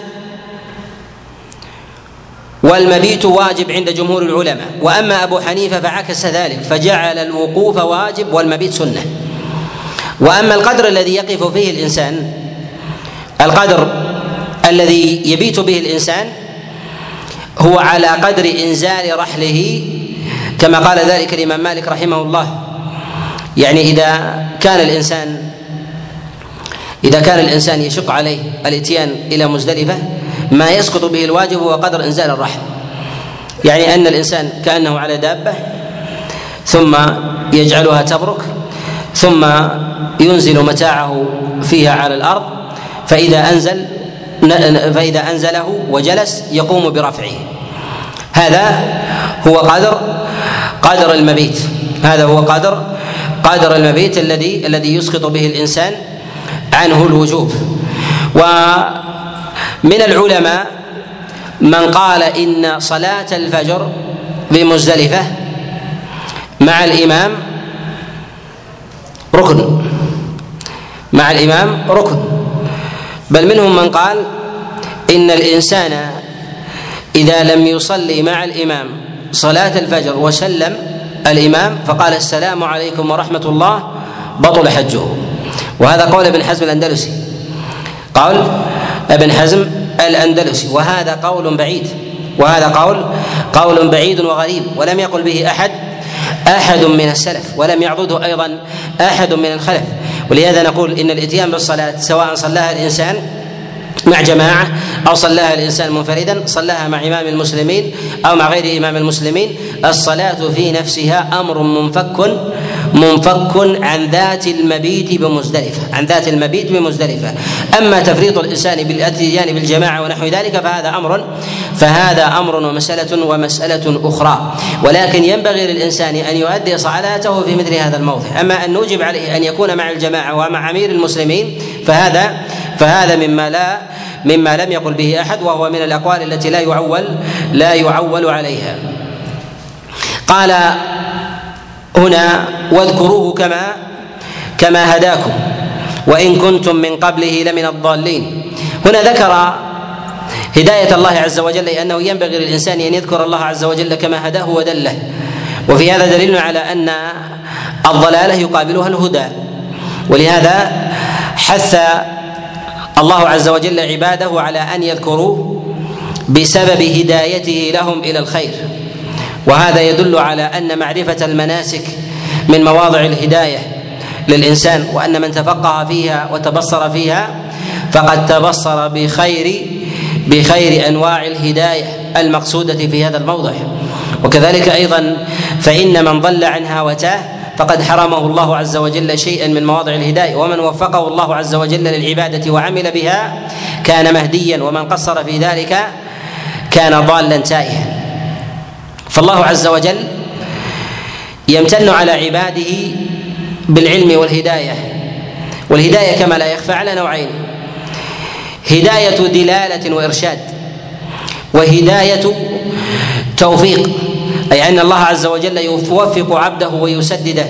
والمبيت واجب عند جمهور العلماء. وأما أبو حنيفة فعكس ذلك فجعل الوقوف واجب والمبيت سنة. وأما القدر الذي يقف فيه الإنسان القدر الذي يبيت به الإنسان هو على قدر إنزال رحله كما قال ذلك الإمام مالك رحمه الله. يعني إذا كان الإنسان إذا كان الإنسان يشق عليه الإتيان إلى مزدلفة ما يسقط به الواجب هو قدر إنزال الرحل يعني أن الإنسان كأنه على دابة ثم يجعلها تبرك ثم ينزل متاعه فيها على الأرض فإذا أنزل فإذا أنزله وجلس يقوم برفعه. هذا هو قدر قدر المبيت. هذا هو قدر قدر المبيت الذي الذي يسقط به الإنسان عنه الوجوب. ومن العلماء من قال إن صلاة الفجر بمزدلفة مع الإمام ركن. مع الإمام ركن. بل منهم من قال إن الإنسان إذا لم يصلي مع الإمام صلاة الفجر وسلم الإمام فقال السلام عليكم ورحمة الله بطل حجه. وهذا قول ابن حزم الأندلسي. قول ابن حزم الأندلسي. وهذا قول بعيد. وهذا قول قول بعيد وغريب. ولم يقل به أحد أحد من السلف. ولم يعضده أيضا أحد من الخلف. ولهذا نقول إن الإتيان بالصلاة سواء صلاها الإنسان مع جماعة أو صلاها الإنسان منفردا صلاها مع إمام المسلمين أو مع غير إمام المسلمين الصلاة في نفسها أمر منفك منفك عن ذات المبيت بمزدلفة عن ذات المبيت بمزدلفة. أما تفريط الإنسان بالأتيان بالجماعة ونحو ذلك فهذا أمر فهذا أمر ومسألة ومسألة أخرى. ولكن ينبغي للإنسان أن يؤدي صلاته في مثل هذا الموضع. أما أن نوجب عليه أن يكون مع الجماعة ومع أمير المسلمين فهذا فهذا مما لا مما لم يقل به أحد وهو من الأقوال التي لا يعول لا يعول عليها. قال هنا واذكروه كما كما هداكم وإن كنتم من قبله لمن الضالين. هنا ذكر هداية الله عز وجل أنه ينبغي للإنسان أن يذكر الله عز وجل كما هداه ودله. وفي هذا دليل على أن الضلالة يقابلها الهدى. ولهذا حث الله عز وجل عباده على أن يذكروه بسبب هدايته لهم إلى الخير. وهذا يدل على أن معرفة المناسك من مواضع الهداية للإنسان وأن من تفقه فيها وتبصر فيها فقد تبصر بخير بخير أنواع الهداية المقصودة في هذا الموضع. وكذلك أيضا فإن من ضل عنها وتاه فقد حرمه الله عز وجل شيئا من مواضع الهداية ومن وفقه الله عز وجل للعبادة وعمل بها كان مهديا ومن قصر في ذلك كان ضالا تائها. فالله عز وجل يمتن على عباده بالعلم والهداية والهداية كما لا يخفى على نوعين هداية دلالة وإرشاد وهداية توفيق أي أن الله عز وجل يوفق عبده ويسدده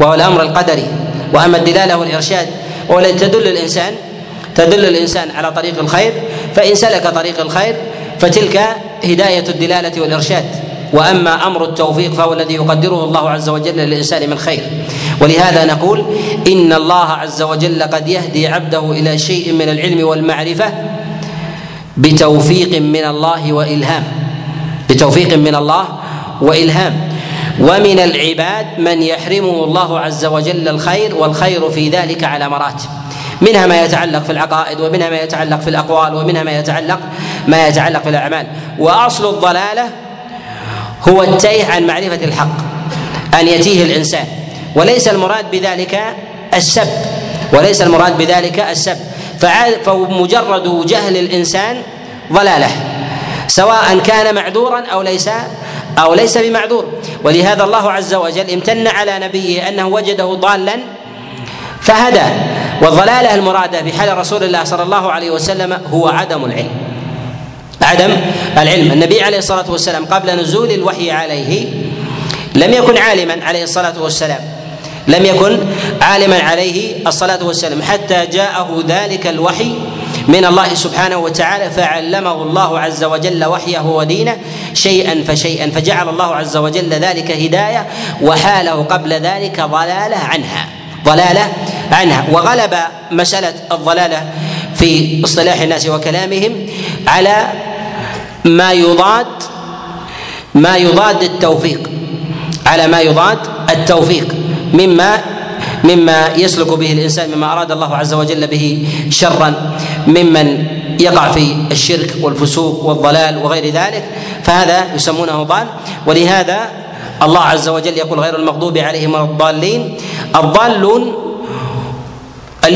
وهو الأمر القدري وأما الدلالة والإرشاد والتي تدل الإنسان تدل الإنسان على طريق الخير فإن سلك طريق الخير فتلك هداية الدلالة والإرشاد. وأما أمر التوفيق فهو الذي يقدره الله عز وجل للإنسان من خير. ولهذا نقول إن الله عز وجل قد يهدي عبده إلى شيء من العلم والمعرفة بتوفيق من الله وإلهام. بتوفيق من الله وإلهام. ومن العباد من يحرمه الله عز وجل الخير والخير في ذلك على مراتب. منها ما يتعلق في العقائد ومنها ما يتعلق في الأقوال ومنها ما يتعلق ما يتعلق في الأعمال. وأصل الضلالة هو التيه عن معرفة الحق أن يتيه الإنسان. وليس المراد بذلك السب. وليس المراد بذلك السب. فمجرد جهل الإنسان ضلاله سواء كان معذورا أو ليس أو ليس بمعذور. ولهذا الله عز وجل امتن على نبيه أنه وجده ضالا فهدى. والضلالة المرادة بحال رسول الله صلى الله عليه وسلم هو عدم العلم. عدم العلم. النبي عليه الصلاة والسلام قبل نزول الوحي عليه لم يكن عالما عليه الصلاة والسلام. لم يكن عالما عليه الصلاة والسلام. حتى جاءه ذلك الوحي من الله سبحانه وتعالى فعلمه الله عز وجل وحيه ودينه شيئا فشيئا فجعل الله عز وجل ذلك هداية وحاله قبل ذلك ضلالة عنها ضلالة عنها. وغلب مسألة الضلالة في اصطلاح الناس وكلامهم على ما يضاد ما يضاد التوفيق. على ما يضاد التوفيق. مما مما يسلك به الإنسان مما أراد الله عز وجل به شرا. ممن يقع في الشرك والفسوق والضلال وغير ذلك. فهذا يسمونه ضال. ولهذا الله عز وجل يقول غير المغضوب عليهم ولا الضالين. الضالون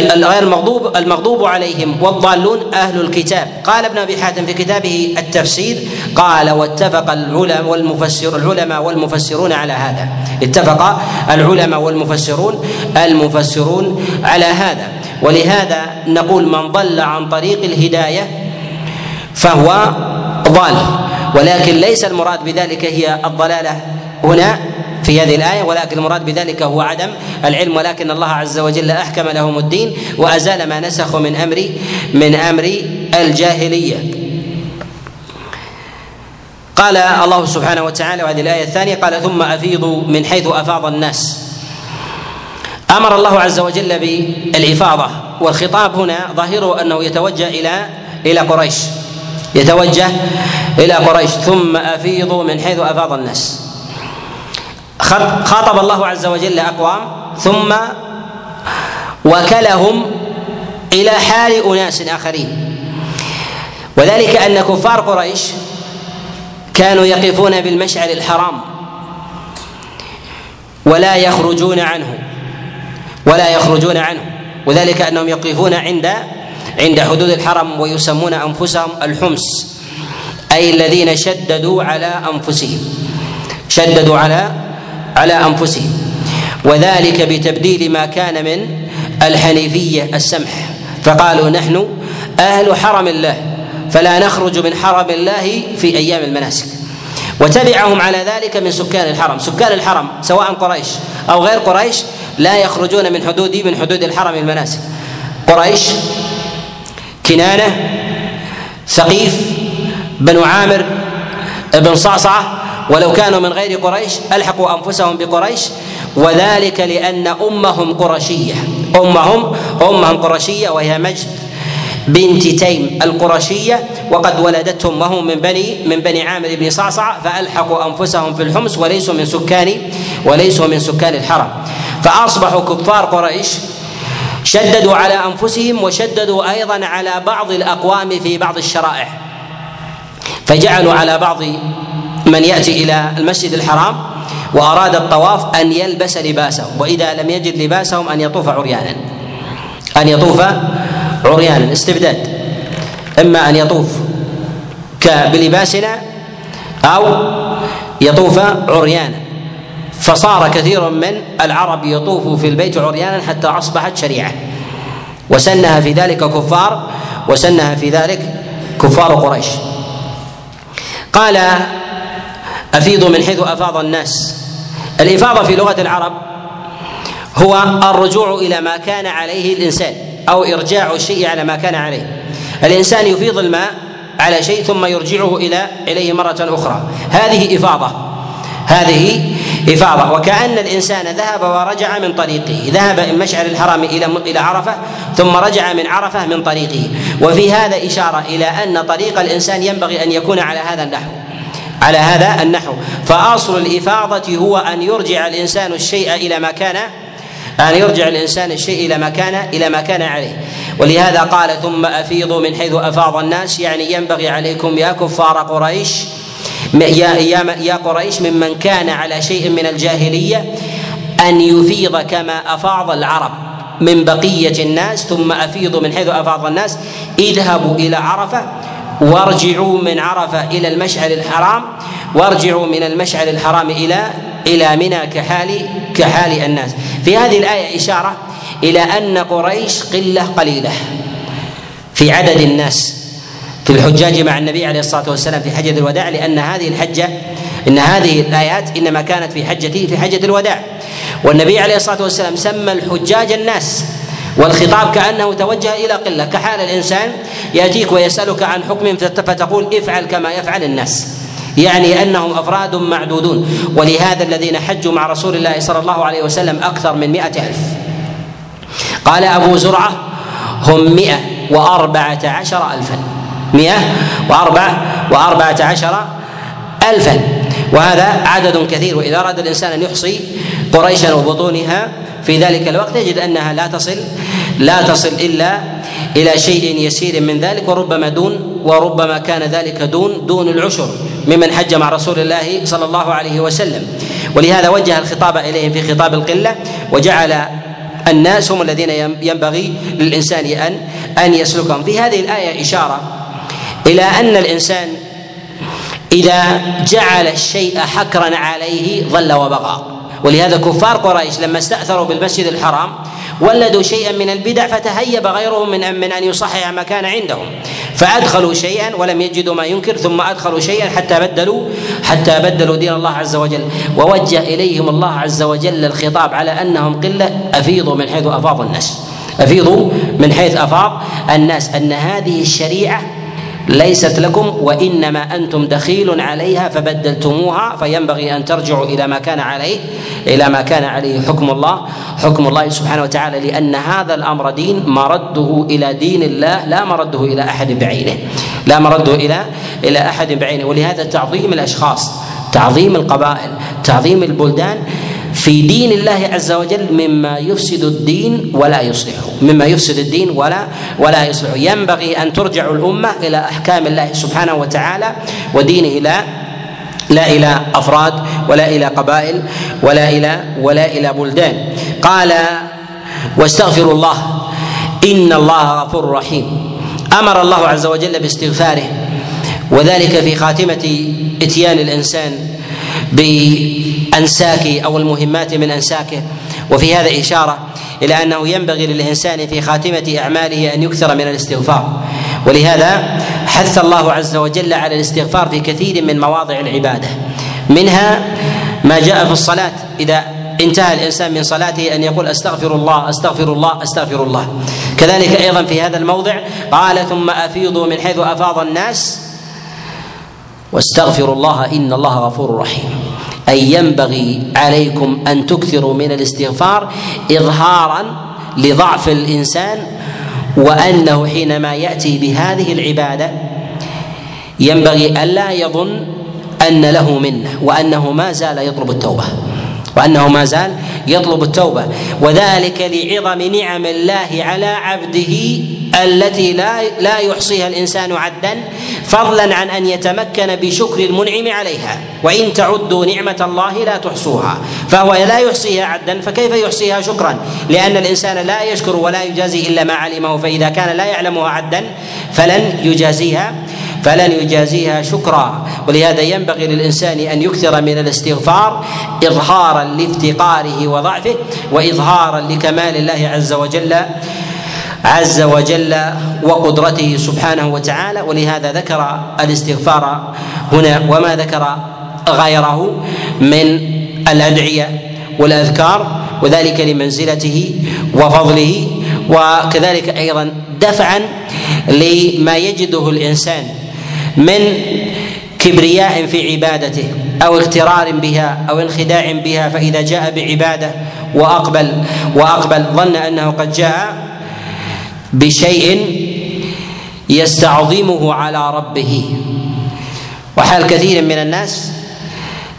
غير المغضوب المغضوب عليهم والضالون أهل الكتاب. قال ابن أبي حاتم في كتابه التفسير قال واتفق العلماء والمفسر العلماء والمفسرون على هذا. اتفق العلماء والمفسرون المفسرون على هذا. ولهذا نقول من ضل عن طريق الهداية فهو ضال. ولكن ليس المراد بذلك هي الضلالة هنا في هذه الآية ولكن المراد بذلك هو عدم العلم ولكن الله عز وجل أحكم لهم الدين وأزال ما نسخ من أمر من أمر الجاهلية. قال الله سبحانه وتعالى وهذه الآية الثانية قال ثم أفيضوا من حيث أفاض الناس. أمر الله عز وجل بالإفاضة والخطاب هنا ظاهره أنه يتوجه إلى إلى قريش يتوجه إلى قريش. ثم أفيضوا من حيث أفاض الناس. خاطب الله عز وجل أقوام ثم وكلهم إلى حال أناس آخرين. وذلك أن كفار قريش كانوا يقفون بالمشعر الحرام ولا يخرجون عنه ولا يخرجون عنه. وذلك أنهم يقفون عند عند حدود الحرم ويسمون أنفسهم الحمس أي الذين شددوا على أنفسهم. شددوا على على أنفسهم. وذلك بتبديل ما كان من الحنيفية السمح. فقالوا نحن أهل حرم الله فلا نخرج من حرم الله في أيام المناسك. وتبعهم على ذلك من سكان الحرم. سكان الحرم سواء قريش أو غير قريش لا يخرجون من حدود من حدود الحرم المناسك. قريش كنانة ثقيف بنو عامر بن صعصعة ولو كانوا من غير قريش ألحقوا أنفسهم بقريش. وذلك لأن أمهم قرشية. أمهم أمهم قرشية وهي مجد بنت تيم القرشية. وقد ولدتهم وهم من بني من بني عامر بن صعصع فألحقوا أنفسهم في الحمص وليسوا من سكان وليسوا من سكان الحرم. فأصبحوا كفار قريش. شددوا على أنفسهم وشددوا أيضا على بعض الأقوام في بعض الشرائع. فجعلوا على بعض من يأتي إلى المسجد الحرام وأراد الطواف أن يلبس لباسه وإذا لم يجد لباسهم أن يطوف عريانا. أن يطوف عريانا استبداد. إما أن يطوف بلباسنا أو يطوف عريانا. فصار كثير من العرب يطوف في البيت عريانا حتى أصبحت شريعة. وسنها في ذلك كفار وسنها في ذلك كفار قريش. قال أفيضوا من حيث أفاض الناس. الإفاضة في لغة العرب هو الرجوع إلى ما كان عليه الإنسان أو إرجاع الشيء على ما كان عليه. الإنسان يفيض الماء على شيء ثم يرجعه إلى إليه مرة أخرى. هذه إفاضة. هذه إفاضة. وكأن الإنسان ذهب ورجع من طريقه. ذهب من مشعر الحرام إلى إلى عرفة ثم رجع من عرفة من طريقه. وفي هذا إشارة إلى أن طريق الإنسان ينبغي أن يكون على هذا النحو. على هذا النحو. فأصل الإفاضة هو أن يرجع الإنسان الشيء إلى ما كان أن يرجع الإنسان الشيء إلى ما كان إلى ما كان عليه. ولهذا قال ثم أفيضوا من حيث أفاض الناس. يعني ينبغي عليكم يا كفار قريش يا يا يا قريش ممن كان على شيء من الجاهلية أن يفيض كما أفاض العرب من بقية الناس ثم أفيضوا من حيث أفاض الناس. اذهبوا إلى عرفة وارجعوا من عرفة إلى المشعر الحرام وارجعوا من المشعر الحرام إلى إلى منى كحال كحال الناس. في هذه الآية إشارة إلى أن قريش قلة قليلة في عدد الناس. في الحجاج مع النبي عليه الصلاة والسلام في حجة الوداع لأن هذه الحجة إن هذه الآيات إنما كانت في حجته في حجة الوداع. والنبي عليه الصلاة والسلام سمى الحجاج الناس والخطاب كأنه توجه إلى قلة كحال الإنسان يأتيك ويسألك عن حكم فتقول افعل كما يفعل الناس. يعني أنهم أفراد معدودون. ولهذا الذين حجوا مع رسول الله صلى الله عليه وسلم أكثر من مئة ألف. قال أبو زرعة هم مئة وأربعة عشر ألفا. مئة وأربع وأربعة عشر ألفا. وهذا عدد كثير وإذا أراد الإنسان أن يحصي قريشا وبطونها في ذلك الوقت يجد أنها لا تصل لا تصل إلا إلى شيء يسير من ذلك وربما دون وربما كان ذلك دون دون العشر ممن حج مع رسول الله صلى الله عليه وسلم. ولهذا وجه الخطاب إليهم في خطاب القلة وجعل الناس هم الذين ينبغي للإنسان أن أن يسلكهم. في هذه الآية إشارة إلى أن الإنسان إذا جعل الشيء حكرا عليه ظل وبغى. ولهذا كفار قريش لما استأثروا بالمسجد الحرام ولدوا شيئا من البدع فتهيب غيرهم من من أن يصحح ما كان عندهم. فأدخلوا شيئا ولم يجدوا ما ينكر ثم أدخلوا شيئا حتى بدلوا حتى بدلوا دين الله عز وجل. ووجه إليهم الله عز وجل الخطاب على أنهم قلة أفيضوا من حيث افاض الناس. أفيضوا من حيث أفاض الناس أن هذه الشريعة ليست لكم وإنما أنتم دخيل عليها فبدلتموها فينبغي أن ترجعوا إلى ما كان عليه إلى ما كان عليه حكم الله حكم الله سبحانه وتعالى لأن هذا الأمر دين مرده إلى دين الله لا مرده إلى أحد بعينه لا مرده إلى إلى أحد بعينه ولهذا تعظيم الأشخاص تعظيم القبائل تعظيم البلدان في دين الله عز وجل مما يفسد الدين ولا يصلحه مما يفسد الدين ولا ولا يصلحه ينبغي أن ترجع الأمة إلى أحكام الله سبحانه وتعالى ودينه لا لا إلى أفراد ولا إلى قبائل ولا إلى ولا إلى بلدان. قال واستغفروا الله. إن الله غفور رحيم. أمر الله عز وجل باستغفاره. وذلك في خاتمة إتيان الإنسان بأنساكه أو المهمات من أنساكه وفي هذا إشارة إلى أنه ينبغي للإنسان في خاتمة أعماله أن يكثر من الاستغفار. ولهذا حث الله عز وجل على الاستغفار في كثير من مواضع العبادة. منها ما جاء في الصلاة. إذا انتهى الإنسان من صلاته أن يقول أستغفر الله أستغفر الله أستغفر الله. كذلك أيضا في هذا الموضع قال ثم أفيضوا من حيث أفاض الناس واستغفروا الله إن الله غفور رحيم. أي ينبغي عليكم أن تكثروا من الاستغفار اظهارا لضعف الإنسان وأنه حينما يأتي بهذه العبادة ينبغي ألا يظن أن له منة وأنه ما زال يطلب التوبة وأنه ما زال يطلب التوبة. وذلك لعظم نعم الله على عبده التي لا لا يحصيها الإنسان عدا فضلا عن أن يتمكن بشكر المنعم عليها. وإن تعدوا نعمة الله لا تحصوها. فهو لا يحصيها عدا فكيف يحصيها شكرا؟ لأن الإنسان لا يشكر ولا يجازي إلا ما علمه فإذا كان لا يعلمها عدا فلن يجازيها. فلن يجازيها شكرا. ولهذا ينبغي للإنسان أن يكثر من الاستغفار اظهارا لافتقاره وضعفه واظهارا لكمال الله عز وجل عز وجل وقدرته سبحانه وتعالى. ولهذا ذكر الاستغفار هنا وما ذكر غيره من الأدعية والأذكار وذلك لمنزلته وفضله وكذلك أيضا دفعا لما يجده الإنسان. من كبرياء في عبادته أو اغترار بها أو انخداع بها فإذا جاء بعبادة وأقبل وأقبل ظن أنه قد جاء بشيء يستعظمه على ربه. وحال كثير من الناس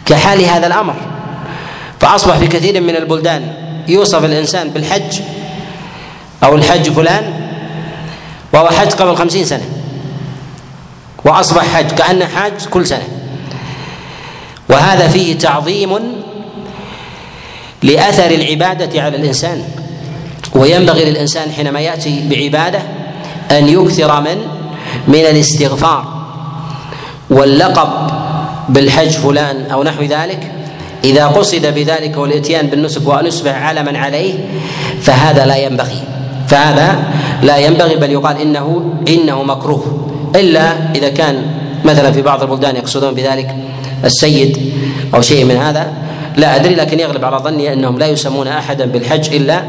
كحال هذا الأمر. فأصبح في كثير من البلدان يوصف الإنسان بالحج أو الحج فلان وهو حج قبل خمسين سنة. وأصبح حج كانه حاج كل سنة. وهذا فيه تعظيم لأثر العبادة على الإنسان. وينبغي للإنسان حينما يأتي بعبادة أن يكثر من من الاستغفار واللقب بالحج فلان أو نحو ذلك. إذا قصد بذلك والإتيان بالنسك وان يصبح علما عليه فهذا لا ينبغي. فهذا لا ينبغي بل يقال إنه إنه مكروه. إلا إذا كان مثلا في بعض البلدان يقصدون بذلك السيد أو شيء من هذا لا أدري لكن يغلب على ظني أنهم لا يسمون احدا بالحج إلا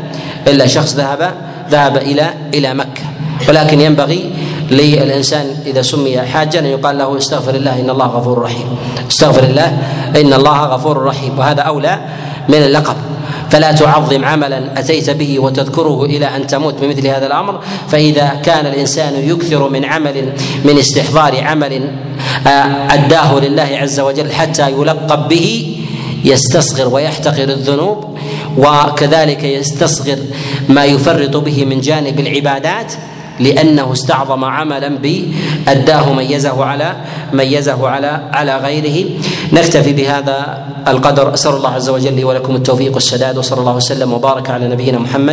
إلا شخص ذهب ذهب إلى إلى مكة. ولكن ينبغي للإنسان إذا سمي حاجا أن يقال له استغفر الله إن الله غفور رحيم. استغفر الله إن الله غفور رحيم. وهذا أولى من اللقب. فلا تعظم عملا أتيت به وتذكره إلى أن تموت بمثل هذا الأمر. فإذا كان الإنسان يكثر من عمل من استحضار عمل آه، أداه لله عز وجل حتى يلقب به يستصغر ويحتقر الذنوب وكذلك يستصغر ما يفرط به من جانب العبادات لأنه استعظم عملا بأداه ميزه على ميزه على على غيره. نكتفي بهذا القدر. أسأل الله عز وجل لي ولكم التوفيق والسداد وصلى الله وسلم وبارك على نبينا محمد.